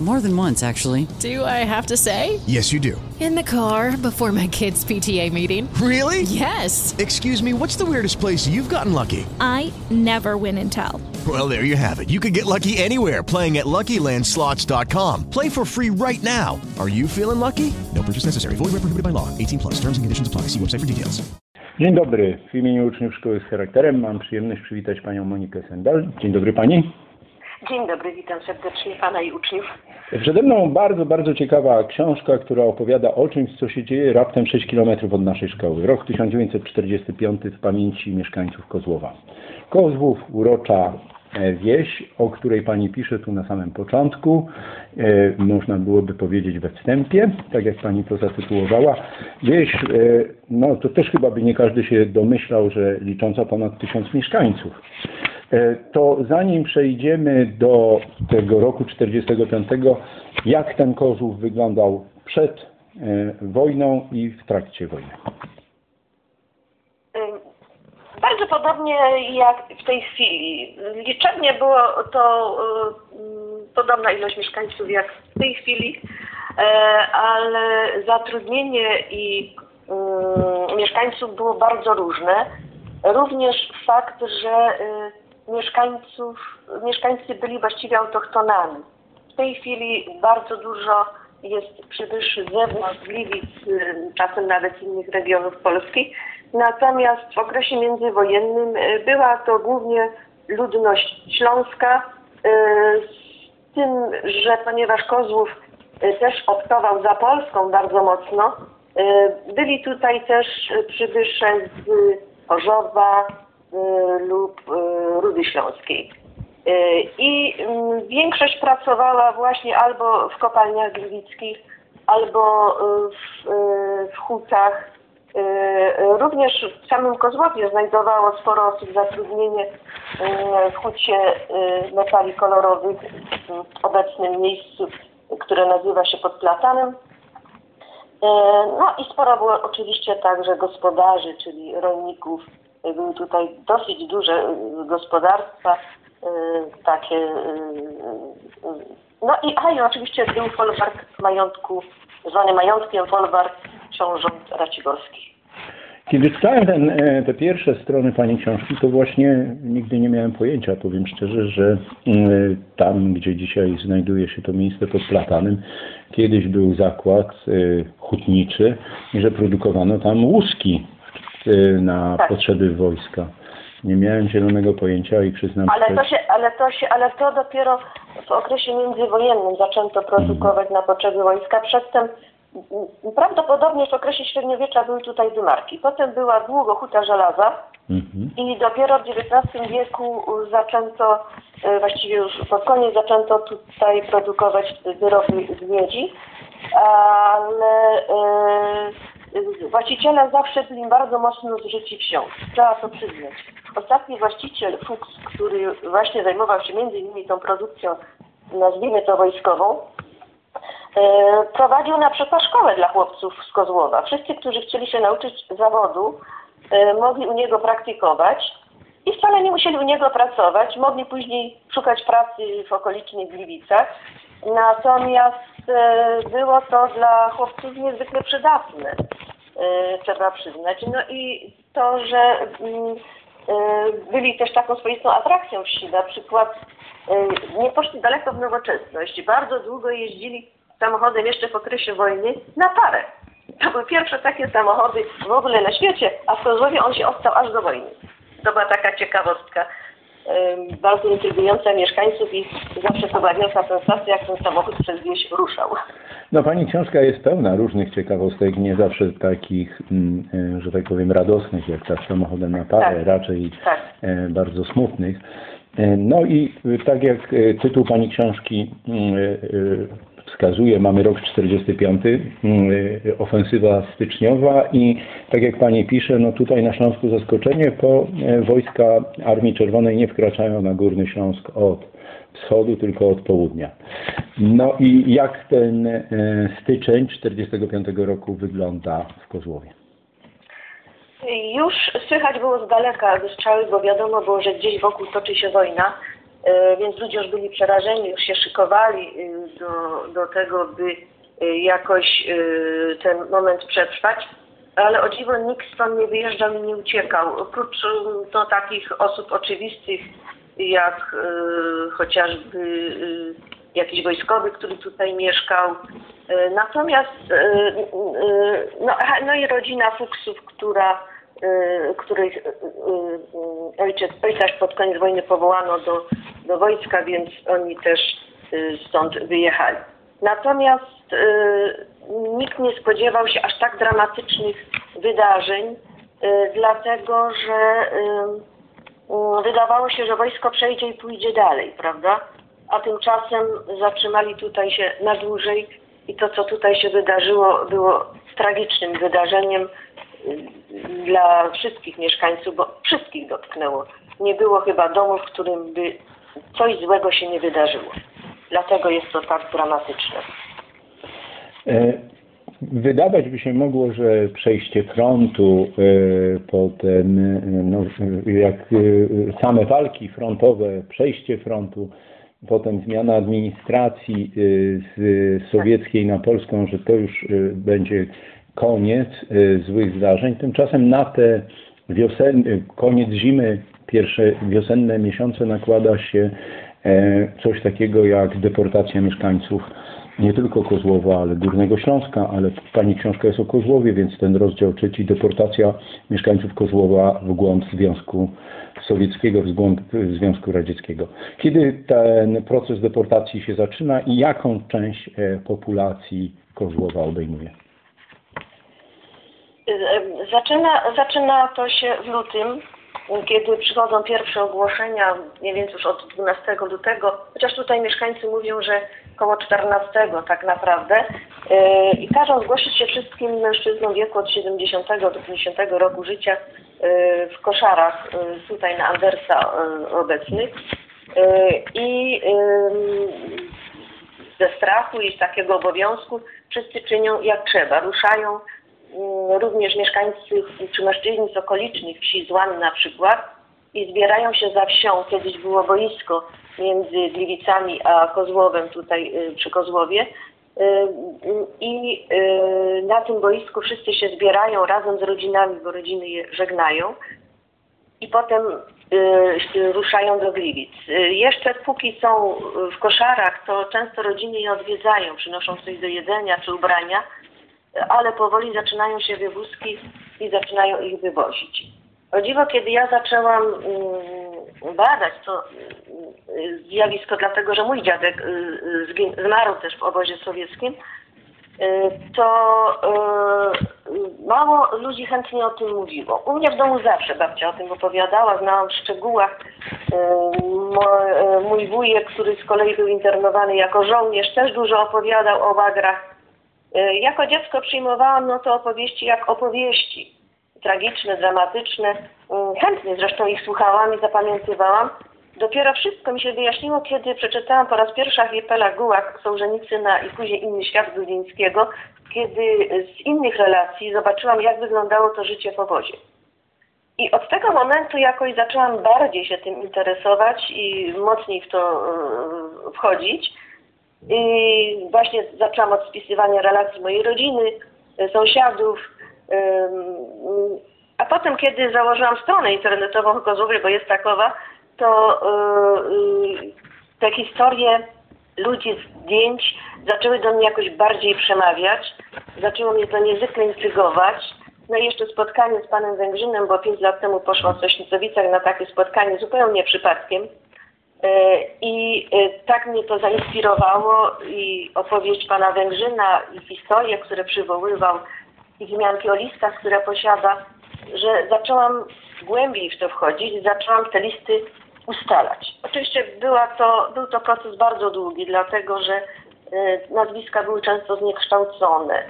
More than once, actually. Do I have to say? Yes, you do. In the car before my kids' PTA meeting. Really? Yes. Excuse me, what's the weirdest place you've gotten lucky? I never win and tell. Well, there you have it. You can get lucky anywhere playing at LuckyLandSlots.com. Play for free right now. Are you feeling lucky? No purchase necessary. Void where prohibited by law. 18 plus. Terms and conditions apply. See website for details. Dzień dobry. W imieniu uczniów Szkoły z Charakterem mam przyjemność przywitać Panią Monikę Sendal. Dzień dobry Pani. Dzień dobry, witam serdecznie Pana i uczniów. Przede mną bardzo, bardzo ciekawa książka, która opowiada o czymś, co się dzieje raptem 6 km od naszej szkoły. Rok 1945 w pamięci mieszkańców Kozłowa. Kozłów, urocza e, wieś, o której Pani pisze tu na samym początku. E, można byłoby powiedzieć we wstępie, tak jak Pani to zatytułowała. Wieś, e, no to też chyba by nie każdy się domyślał, że licząca ponad tysiąc mieszkańców. E, To zanim przejdziemy do tego roku 45, jak ten Kozłów wyglądał przed e, wojną i w trakcie wojny? Bardzo podobnie jak w tej chwili. Liczebnie było to y, podobna ilość mieszkańców jak w tej chwili, e, ale zatrudnienie i mieszkańców było bardzo różne. Również fakt, że mieszkańców, mieszkańcy byli właściwie autochtonami. W tej chwili bardzo dużo jest przybyszy z zewnątrz, z Gliwic, y, czasem nawet z innych regionów Polski. Natomiast w okresie międzywojennym y, była to głównie ludność śląska, y, z tym, że ponieważ Kozłów też optował za Polską bardzo mocno, byli tutaj też przybysze z Chorzowa lub y, Rudy Śląskiej. I mm, większość pracowała właśnie albo w kopalniach gliwickich, albo y, w, w hutach. Również w samym Kozłowie znajdowało sporo osób zatrudnienie w hucie metali kolorowych w obecnym miejscu, które nazywa się pod Platanem. E, No i sporo było oczywiście także gospodarzy, czyli rolników. Były tutaj dosyć duże e, gospodarstwa, e, takie. e, No i, a i oczywiście był folwark majątku, zwany majątkiem folwark książąt Raciborskich. Kiedy czytałem ten, e, te pierwsze strony Pani książki, to właśnie nigdy nie miałem pojęcia, powiem szczerze, że e, tam, gdzie dzisiaj znajduje się to miejsce pod Platanem, kiedyś był zakład e, hutniczy i że produkowano tam łuski na Tak. potrzeby wojska. Nie miałem zielonego pojęcia i przyznam Ale to się, ale to się, ale to dopiero w okresie międzywojennym zaczęto produkować na potrzeby wojska. Przedtem prawdopodobnie w okresie średniowiecza były tutaj dymarki. Potem była długo huta żelaza Mhm. i dopiero w XIX wieku zaczęto, e, właściwie już pod koniec zaczęto tutaj produkować wyroby z miedzi, ale właściciele zawsze byli bardzo mocno wsią. Trzeba to przyznać. Ostatni właściciel Fuchs, który właśnie zajmował się między innymi tą produkcją, nazwijmy to wojskową, e, prowadził na przykład szkołę dla chłopców z Kozłowa. Wszyscy, którzy chcieli się nauczyć zawodu, e, mogli u niego praktykować i wcale nie musieli u niego pracować. Mogli później szukać pracy w okolicznych Gliwicach. Natomiast e, było to dla chłopców niezwykle przydatne, e, trzeba przyznać. No i to, że mm, e, byli też taką swoistą atrakcją wsi, na przykład nie poszli daleko w nowoczesność. Bardzo długo jeździli samochodem jeszcze w okresie wojny na parę. To były pierwsze takie samochody w ogóle na świecie, a w Kozłowie on się ostał aż do wojny. To była taka ciekawostka bardzo intrygująca mieszkańców i zawsze to była wielka sensacja, jak ten samochód przez wieś ruszał. No Pani książka jest pełna różnych ciekawostek, nie zawsze takich, mm, e, że tak powiem, radosnych, jak ta z samochodem na parę, Tak. raczej Tak. e, bardzo smutnych. E, No i tak jak tytuł Pani książki mm, wskazuje, mamy rok 45, mm, ofensywa styczniowa i tak jak Pani pisze, no tutaj na Śląsku zaskoczenie, bo e, wojska Armii Czerwonej nie wkraczają na Górny Śląsk od wschodu, tylko od południa. No i jak ten e, styczeń 45 roku wygląda w Kozłowie? Już słychać było z daleka wystrzały, bo wiadomo było, że gdzieś wokół toczy się wojna, więc ludzie już byli przerażeni, już się szykowali e, do, do tego, by e, jakoś e, ten moment przetrwać. Ale o dziwo nikt stąd nie wyjeżdżał i nie uciekał. Oprócz e, no, takich osób oczywistych, jak e, chociażby e, jakiś wojskowy, który tutaj mieszkał. E, Natomiast e, e, no, no i rodzina Fuksów, która, e, których e, e, ojciec, ojca pod koniec wojny powołano do, do wojska, więc oni też stąd wyjechali. Natomiast nikt nie spodziewał się aż tak dramatycznych wydarzeń, dlatego że Wydawało się, że wojsko przejdzie i pójdzie dalej, prawda? A tymczasem zatrzymali tutaj się na dłużej i to, co tutaj się wydarzyło, było tragicznym wydarzeniem y, dla wszystkich mieszkańców, bo wszystkich dotknęło. Nie było chyba domu, w którym by coś złego się nie wydarzyło. Dlatego jest to tak dramatyczne. E, Wydawać by się mogło, że przejście frontu, e, potem e, no, jak same walki frontowe, przejście frontu, potem zmiana administracji z sowieckiej na polską, że to już będzie koniec e, złych zdarzeń. Tymczasem na te wiosenne, koniec zimy, pierwsze wiosenne miesiące nakłada się e, coś takiego jak deportacja mieszkańców nie tylko Kozłowa, ale Górnego Śląska, ale Pani książka jest o Kozłowie, więc ten rozdział trzeci, deportacja mieszkańców Kozłowa w głąb Związku Sowieckiego, w głąb Związku Radzieckiego. Kiedy ten proces deportacji się zaczyna i jaką część e, populacji Kozłowa obejmuje? Y, Zaczyna, zaczyna to się w lutym, kiedy przychodzą pierwsze ogłoszenia, nie wiem już od 12 lutego, chociaż tutaj mieszkańcy mówią, że koło 14 tak naprawdę. Y, I każą zgłosić się wszystkim mężczyznom wieku od 70 do 50 roku życia y, w koszarach tutaj na Andersa obecnych. I ze strachu i z takiego obowiązku wszyscy czynią jak trzeba. Ruszają również mieszkańcy czy mężczyźni z okolicznych wsi Złan na przykład i zbierają się za wsią. Kiedyś było boisko między Gliwicami a Kozłowem tutaj y, przy Kozłowie. Y, y, I na tym boisku wszyscy się zbierają razem z rodzinami, bo rodziny je żegnają i potem ruszają do Gliwic. Jeszcze póki są w koszarach, to często rodziny je odwiedzają, przynoszą coś do jedzenia czy ubrania, ale powoli zaczynają się wywózki i zaczynają ich wywozić. O dziwo, kiedy ja zaczęłam mm, badać to y, zjawisko, dlatego że mój dziadek y, y, zmarł też w obozie sowieckim, y, to mało ludzi chętnie o tym mówiło. U mnie w domu zawsze babcia o tym opowiadała, znałam w szczegółach. Mój wujek, który z kolei był internowany jako żołnierz, też dużo opowiadał o łagrach. Y, Jako dziecko przyjmowałam no to opowieści jak opowieści. Tragiczne, dramatyczne. Y, Chętnie zresztą ich słuchałam i zapamiętywałam. Dopiero wszystko mi się wyjaśniło, kiedy przeczytałam po raz pierwszy Archipela Gułak Sołżenicyna i później Inny Świat Grudzińskiego, kiedy z innych relacji zobaczyłam, jak wyglądało to życie w obozie. I od tego momentu jakoś zaczęłam bardziej się tym interesować i mocniej w to e, wchodzić. I właśnie zaczęłam od spisywania relacji mojej rodziny, e, sąsiadów. A potem, kiedy założyłam stronę internetową Kozłowie, bo jest takowa, to e, e, te historie ludzi, zdjęć zaczęły do mnie jakoś bardziej przemawiać. Zaczęło mnie to niezwykle intrygować. No i jeszcze spotkanie z panem Węgrzynem, bo pięć lat temu poszłam w Sośnicowicach na takie spotkanie zupełnie przypadkiem. E, I e, tak mnie to zainspirowało i opowieść pana Węgrzyna i historie, które przywoływał i wzmianki o listach, które posiada, że zaczęłam głębiej w to wchodzić, zaczęłam te listy ustalać. Oczywiście była to, był to proces bardzo długi, dlatego że e, nazwiska były często zniekształcone,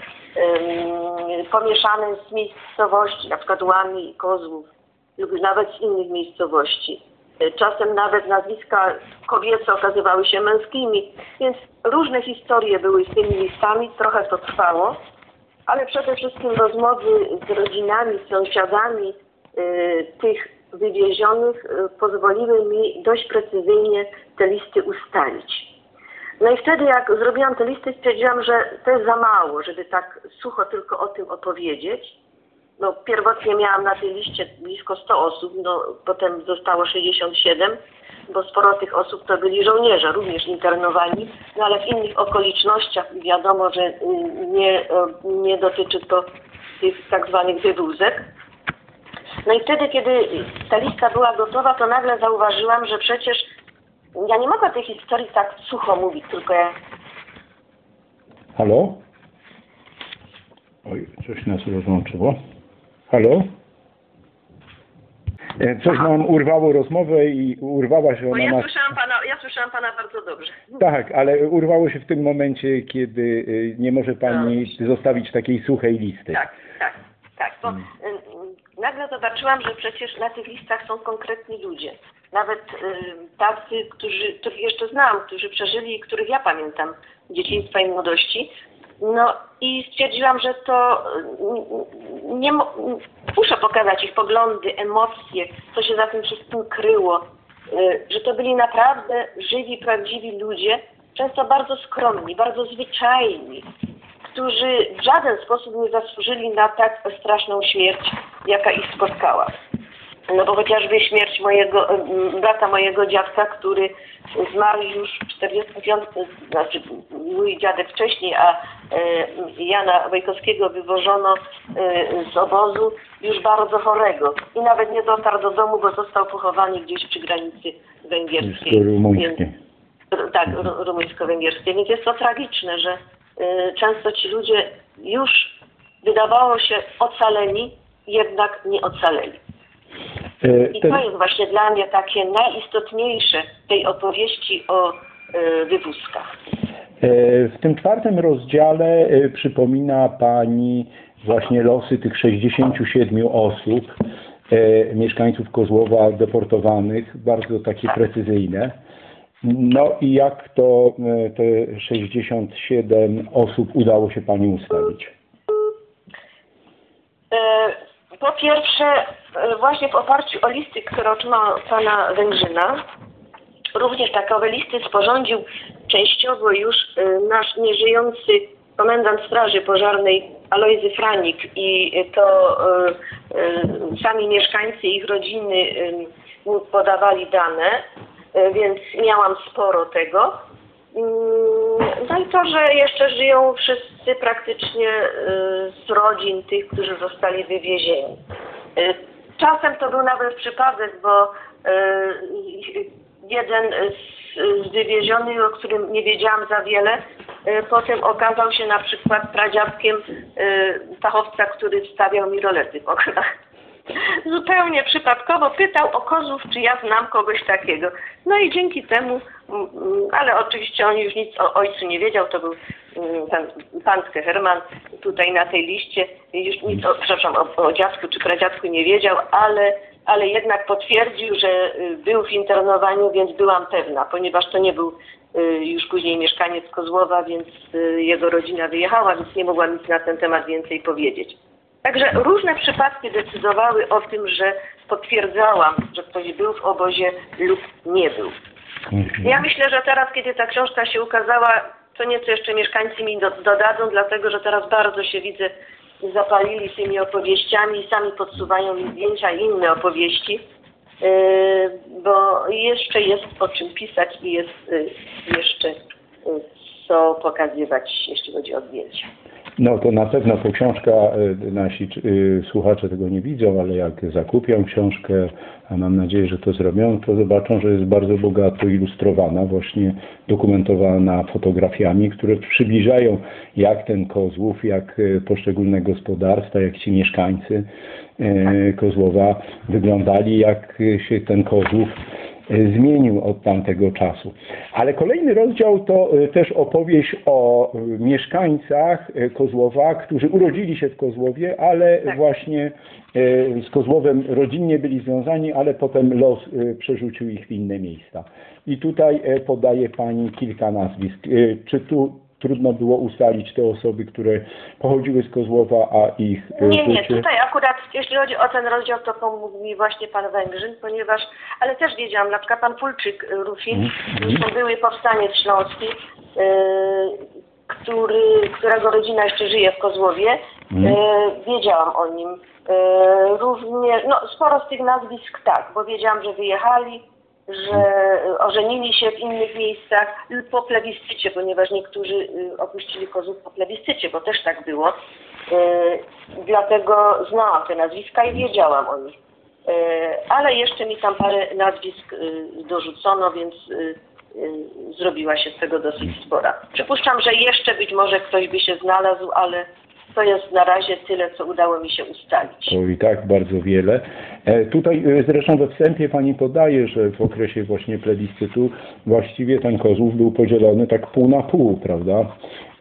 pomieszane z miejscowości, na przykład Łami i Kozłów lub nawet z innych miejscowości. E, Czasem nawet nazwiska kobiece okazywały się męskimi, więc różne historie były z tymi listami, trochę to trwało, ale przede wszystkim rozmowy z rodzinami, z sąsiadami y, tych wywiezionych y, pozwoliły mi dość precyzyjnie te listy ustalić. No i wtedy jak zrobiłam te listy stwierdziłam, że to jest za mało, żeby tak sucho tylko o tym opowiedzieć. No pierwotnie miałam na tej liście blisko 100 osób, no potem zostało 67, bo sporo tych osób to byli żołnierze, również internowani, no ale w innych okolicznościach wiadomo, że y, nie, y, nie dotyczy to tych tak zwanych wywózek. No i wtedy, kiedy ta lista była gotowa, to nagle zauważyłam, że przecież ja nie mogę tej historii tak sucho mówić, tylko ja Halo? Oj, coś nas rozłączyło. Halo? E, Coś nam urwało rozmowę i urwała się Bo ona ja słyszałam pana, ja słyszałam pana bardzo dobrze. Tak, ale urwało się w tym momencie, kiedy y, nie może Pani zostawić takiej suchej listy. Tak, tak, tak. Bo y, nagle zobaczyłam, że przecież na tych listach są konkretni ludzie. Nawet tacy, którzy, których jeszcze znam, którzy przeżyli i których ja pamiętam dzieciństwa i młodości. No i stwierdziłam, że to y, nie muszę pokazać ich poglądy, emocje, co się za tym wszystkim kryło. Y, że to byli naprawdę żywi, prawdziwi ludzie, często bardzo skromni, bardzo zwyczajni, którzy w żaden sposób nie zasłużyli na tak straszną śmierć, jaka ich spotkała. No bo chociażby śmierć mojego, brata mojego dziadka, który zmarł już w 45, znaczy mój dziadek wcześniej, a Jana Wojkowskiego wywożono e, z obozu już bardzo chorego i nawet nie dotarł do domu, bo został pochowany gdzieś przy granicy węgierskiej. Rumuńskiej. Tak, ru- rumuńsko-węgierskie. Więc jest to tragiczne, że y, często ci ludzie już wydawało się ocaleni, jednak nie ocaleli. E, I to jest właśnie dla mnie takie najistotniejsze tej opowieści o wywózkach. E, W tym czwartym rozdziale e, przypomina Pani właśnie losy tych 67 osób, e, mieszkańców Kozłowa deportowanych, bardzo takie precyzyjne. No i jak to te 67 osób udało się Pani ustalić? Po pierwsze, właśnie w oparciu o listy, które otrzymał pana Węgrzyna, również takowe listy sporządził częściowo już e, nasz nieżyjący komendant Straży Pożarnej Alojzy Franik i to e, e, sami mieszkańcy ich rodziny podawali dane, więc miałam sporo tego. Mm, No i to, że jeszcze żyją wszyscy praktycznie y, z rodzin tych, którzy zostali wywiezieni. Y, Czasem to był nawet przypadek, bo y, jeden z, z wywiezionych, o którym nie wiedziałam za wiele, y, potem okazał się na przykład pradziadkiem y, fachowca, który wstawiał mi rolety w oknach. Zupełnie przypadkowo pytał o kozów, czy ja znam kogoś takiego. No i dzięki temu, mm, mm, ale oczywiście on już nic o ojcu nie wiedział, to był mm, pan, pan Herman tutaj na tej liście, już nic o, przepraszam, o, o dziadku czy pradziadku nie wiedział, ale, ale jednak potwierdził, że y, był w internowaniu, więc byłam pewna, ponieważ to nie był y, już później mieszkaniec Kozłowa, więc y, jego rodzina wyjechała, więc nie mogłam nic na ten temat więcej powiedzieć. Także różne przypadki decydowały o tym, że potwierdzałam, że ktoś był w obozie lub nie był. Ja myślę, że teraz, kiedy ta książka się ukazała, to nieco jeszcze mieszkańcy mi do, dodadzą, dlatego że teraz bardzo się widzę zapalili tymi opowieściami i sami podsuwają mi zdjęcia i inne opowieści, yy, bo jeszcze jest o czym pisać i jest yy, jeszcze yy, co pokazywać, jeśli chodzi o zdjęcia. No to na pewno to książka, e, nasi e, słuchacze tego nie widzą, ale jak zakupią książkę, a mam nadzieję, że to zrobią, to zobaczą, że jest bardzo bogato ilustrowana, właśnie dokumentowana fotografiami, które przybliżają jak ten Kozłów, jak e, poszczególne gospodarstwa, jak ci mieszkańcy Kozłowa wyglądali, jak się ten Kozłów zmienił od tamtego czasu. Ale kolejny rozdział to e, też opowieść o e, mieszkańcach e, Kozłowa, którzy urodzili się w Kozłowie, ale Tak. właśnie e, z Kozłowem rodzinnie byli związani, ale potem los e, przerzucił ich w inne miejsca. I tutaj e, podaje Pani kilka nazwisk. E, Czy tu trudno było ustalić te osoby, które pochodziły z Kozłowa, a ich e, Nie, nie, życie? tutaj akurat jeśli chodzi o ten rozdział, to pomógł mi właśnie pan Węgrzyn, ponieważ, ale też wiedziałam, na przykład pan Fulczyk y, Rufin, zresztą były powstaniec śląski, y, który, którego rodzina jeszcze żyje w Kozłowie, y, wiedziałam o nim. Y, również, no sporo z tych nazwisk tak, bo wiedziałam, że wyjechali, że ożenili się w innych miejscach lub po plebiscycie, ponieważ niektórzy y, opuścili Kozłów po plebiscycie, bo też tak było. Y, Dlatego znałam te nazwiska i wiedziałam o nich. Y, Ale jeszcze mi tam parę nazwisk dorzucono, więc zrobiła się z tego dosyć spora. Przypuszczam, że jeszcze być może ktoś by się znalazł, ale to jest na razie tyle, co udało mi się ustalić. To i tak bardzo wiele. E, Tutaj e, zresztą we wstępie Pani podaje, że w okresie właśnie plebiscytu właściwie ten Kozłów był podzielony tak pół na pół, prawda?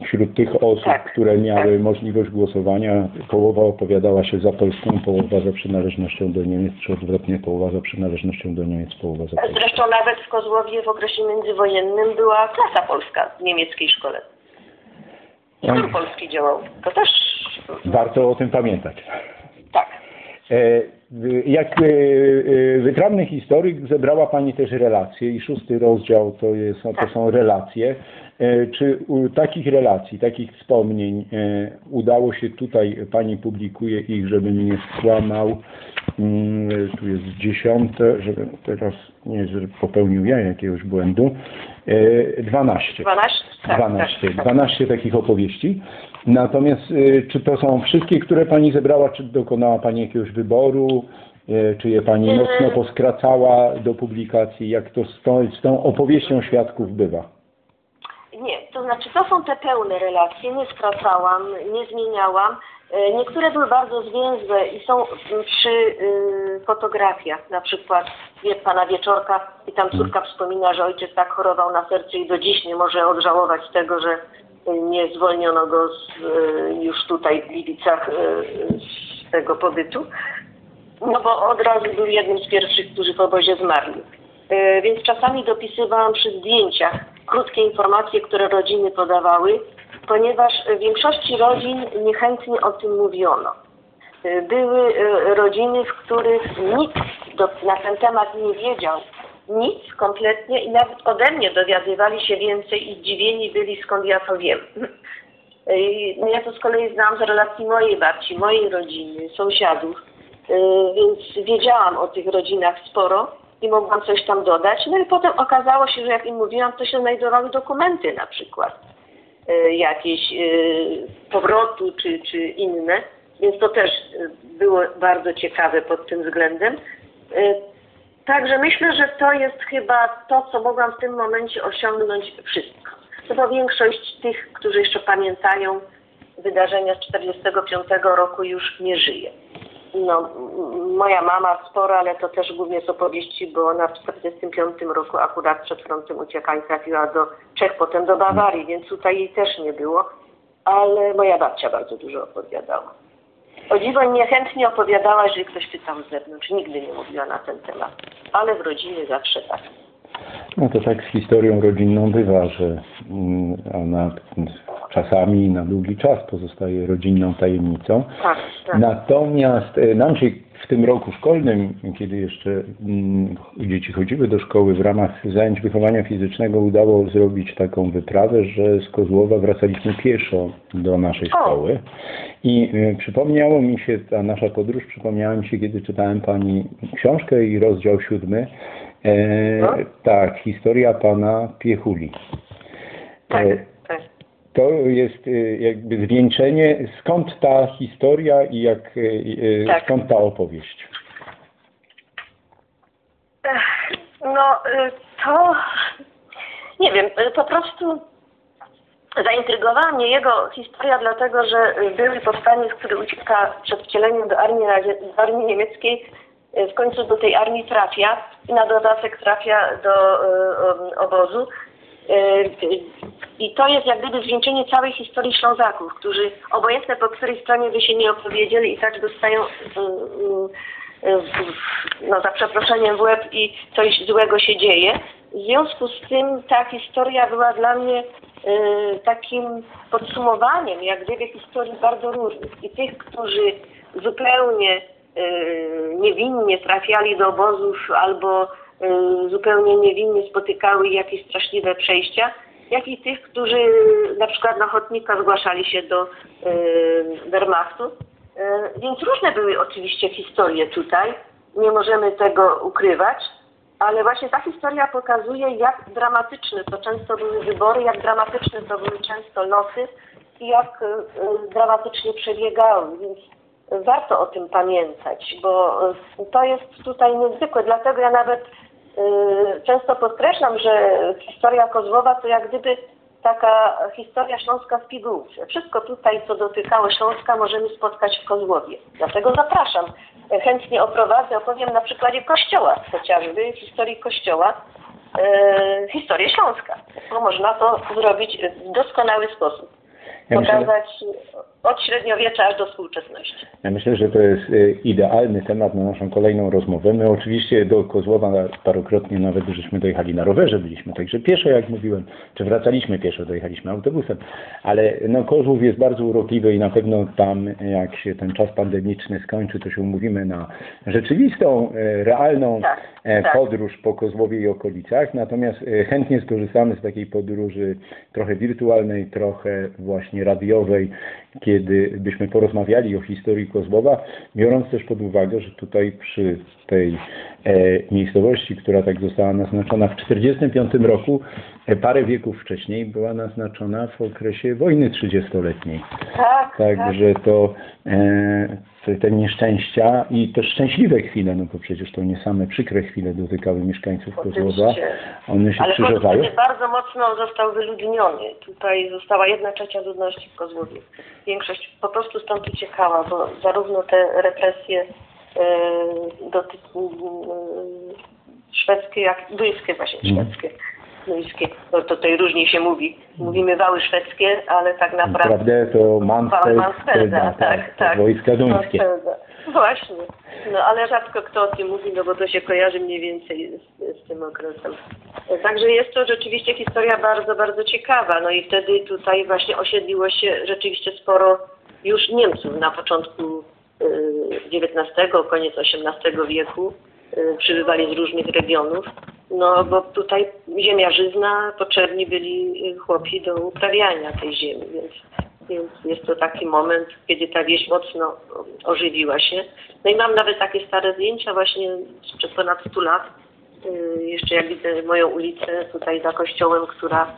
Wśród tych osób, Tak, które miały tak. możliwość głosowania, połowa opowiadała się za Polską, połowa za przynależnością do Niemiec, czy odwrotnie połowa za przynależnością do Niemiec, połowa za Polską. Zresztą nawet w Kozłowie w okresie międzywojennym była klasa polska w niemieckiej szkole. Chór polski działał. To też Warto o tym pamiętać. tak. E, Jak e, e, wytrawny historyk zebrała Pani też relacje i szósty rozdział to, jest, to są relacje. Czy u takich relacji, takich wspomnień udało się tutaj, Pani publikuje ich, żebym nie skłamał, mm, tu jest dziesiąte, żeby teraz nie popełnił ja jakiegoś błędu, 12. 12? Tak, 12, tak, tak. 12 takich opowieści. Natomiast y, czy to są wszystkie, które Pani zebrała, czy dokonała Pani jakiegoś wyboru, y, czy je Pani Mm. mocno poskracała do publikacji, jak to z tą, z tą opowieścią świadków bywa? Nie, to znaczy to są te pełne relacje, nie skracałam, nie zmieniałam. E, Niektóre były bardzo zwięzłe i są przy y, fotografiach, na przykład wie pana Wieczorka i tam córka wspomina, że ojciec tak chorował na serce i do dziś nie może odżałować tego, że y, nie zwolniono go z, y, już tutaj w Gliwicach y, z tego pobytu. No bo od razu był jednym z pierwszych, którzy w obozie zmarli. E, Więc czasami dopisywałam przy zdjęciach krótkie informacje, które rodziny podawały, ponieważ w większości rodzin niechętnie o tym mówiono. E, Były e, rodziny, w których nikt do, na ten temat nie wiedział, nic kompletnie i nawet ode mnie dowiadywali się więcej i zdziwieni byli, skąd ja to wiem. No Ja to z kolei znam z relacji mojej babci, mojej rodziny, sąsiadów, więc wiedziałam o tych rodzinach sporo i mogłam coś tam dodać. No i potem okazało się, że jak im mówiłam, to się znajdowały dokumenty na przykład jakieś yy, powrotu czy, czy inne, więc to też yy, było bardzo ciekawe pod tym względem. Także myślę, że to jest chyba to, co mogłam w tym momencie osiągnąć wszystko. No bo większość tych, którzy jeszcze pamiętają wydarzenia z 1945 roku już nie żyje. No, moja mama sporo, ale to też głównie z opowieści, bo ona w 1945 roku akurat przed frontem ucieka i trafiła do Czech, potem do Bawarii, więc tutaj jej też nie było. Ale moja babcia bardzo dużo opowiadała. O dziwo niechętnie opowiadała, jeżeli ktoś pytał z zewnątrz. Nigdy nie mówiła na ten temat. Ale w rodzinie zawsze tak. No to tak z historią rodzinną bywa, że mm, ona czasami na długi czas pozostaje rodzinną tajemnicą. Tak, tak. Natomiast e, nam się w tym roku szkolnym, kiedy jeszcze mm, dzieci chodziły do szkoły, w ramach zajęć wychowania fizycznego udało zrobić taką wyprawę, że z Kozłowa wracaliśmy pieszo do naszej szkoły. I e, przypomniało mi się, ta nasza podróż przypomniała mi się, kiedy czytałem Pani książkę i rozdział siódmy. E, No. Tak, historia Pana Piechuli. Tak, E, tak. To jest y, jakby zwieńczenie, skąd ta historia i jak, y, y, Tak. skąd ta opowieść. No, to nie wiem, po prostu zaintrygowała mnie jego historia, dlatego że były powstaniec, który ucieka przed wcieleniem do armii, do armii niemieckiej, w końcu do tej armii trafia i na dodatek trafia do obozu. Y, y, I to jest jak gdyby zwieńczenie całej historii Ślązaków, którzy obojętne po której stronie by się nie opowiedzieli i tak dostają y, no za przeproszeniem w łeb i coś złego się dzieje. W związku z tym ta historia była dla mnie takim podsumowaniem jak gdyby historii bardzo różnych i tych, którzy zupełnie niewinnie trafiali do obozów albo zupełnie niewinnie spotykały jakieś straszliwe przejścia, jak i tych, którzy na przykład na ochotnika zgłaszali się do y, Wehrmachtu. Y, Więc różne były oczywiście historie tutaj, nie możemy tego ukrywać, ale właśnie ta historia pokazuje, jak dramatyczne to często były wybory, jak dramatyczne to były często losy i jak y, y, dramatycznie przebiegały, więc warto o tym pamiętać, bo y, to jest tutaj niezwykłe, dlatego ja nawet y, często podkreślam, że historia Kozłowa to jak gdyby taka historia Śląska w pigułce. Wszystko tutaj, co dotykało Śląska, możemy spotkać w Kozłowie. Dlatego zapraszam. Chętnie oprowadzę, opowiem na przykładzie kościoła chociażby, historii kościoła, e, historię Śląska. Bo można to zrobić w doskonały sposób. Ja myślę, Pokazać od średniowiecza aż do współczesności. Ja myślę, że to jest e, idealny temat na naszą kolejną rozmowę. My oczywiście do Kozłowa parokrotnie nawet żeśmy dojechali na rowerze, byliśmy także pieszo, jak mówiłem, czy wracaliśmy pieszo, dojechaliśmy autobusem, ale no Kozłów jest bardzo urokliwy i na pewno tam, jak się ten czas pandemiczny skończy, to się umówimy na rzeczywistą, e, realną Tak, e, tak. podróż po Kozłowie i okolicach, natomiast e, chętnie skorzystamy z takiej podróży trochę wirtualnej, trochę właśnie radiowej, kiedy byśmy porozmawiali o historii Kozłowa, biorąc też pod uwagę, że tutaj przy tej e, miejscowości, która tak została naznaczona w 1945 roku, parę wieków wcześniej była naznaczona w okresie wojny 30-letniej. Tak, Także to e, te, nieszczęścia i też szczęśliwe chwile, no bo przecież to nie same przykre chwile dotykały mieszkańców Kozłowa. One się Ale krzyżowały. Kozłów bardzo mocno został wyludniony. Tutaj została jedna trzecia ludności w Kozłowie. Większość po prostu stąd uciekała, bo zarówno te represje e, doty, e, szwedzkie, jak duńskie właśnie, Mhm. Szwedzkie. To tutaj różnie się mówi. Mówimy wały szwedzkie, ale tak naprawdę... Naprawdę to Mansfelda, tak, tak. wojska duńskie. Właśnie. No ale rzadko kto o tym mówi, no bo to się kojarzy mniej więcej z, z tym okresem. Także jest to rzeczywiście historia bardzo, bardzo ciekawa. No i wtedy tutaj właśnie osiedliło się rzeczywiście sporo już Niemców na początku y, XIX, koniec XVIII wieku. Y, przybywali z różnych regionów. No bo tutaj ziemia żyzna, potrzebni byli y, chłopi do uprawiania tej ziemi, więc więc jest to taki moment, kiedy ta wieś mocno ożywiła się. No i mam nawet takie stare zdjęcia właśnie sprzed ponad 100 lat. Y, Jeszcze jak widzę moją ulicę tutaj za kościołem, która,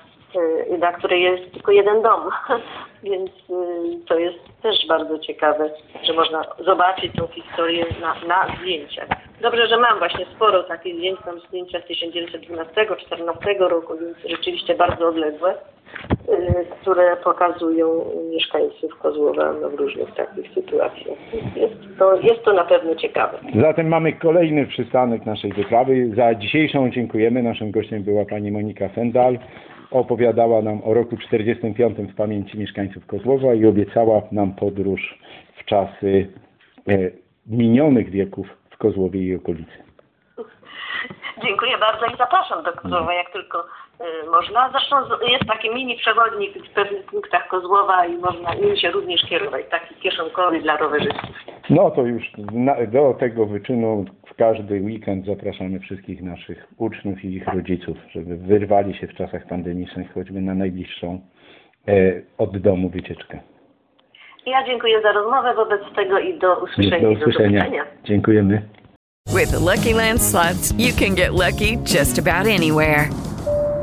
na której jest tylko jeden dom. Więc y, to jest też bardzo ciekawe, że można zobaczyć tą historię na, na zdjęciach. Dobrze, że mam właśnie sporo takich zdjęć, mam zdjęcia z 1912-14 roku, więc rzeczywiście bardzo odległe y, które pokazują mieszkańców Kozłowa no, w różnych takich sytuacjach. Jest to, jest to na pewno ciekawe. Zatem mamy kolejny przystanek naszej wyprawy. Za dzisiejszą dziękujemy. Naszym gościem była pani Monika Sendal. Opowiadała nam o roku 45 w pamięci mieszkańców Kozłowa i obiecała nam podróż w czasy e, minionych wieków w Kozłowie i okolicy. Dziękuję bardzo i zapraszam do Kozłowa, jak tylko y, można. Zresztą jest taki mini przewodnik w pewnych punktach Kozłowa i można nim się również kierować, taki kieszonkowy dla rowerzystów. No to już na, do tego wyczynu każdy weekend zapraszamy wszystkich naszych uczniów i ich rodziców, żeby wyrwali się w czasach pandemicznych choćby na najbliższą e, od domu wycieczkę. Ja dziękuję za rozmowę wobec tego i do usłyszenia. Do i do usłyszenia. zobaczenia. Dziękujemy. With the Lucky Land slots, you can get lucky just about anywhere.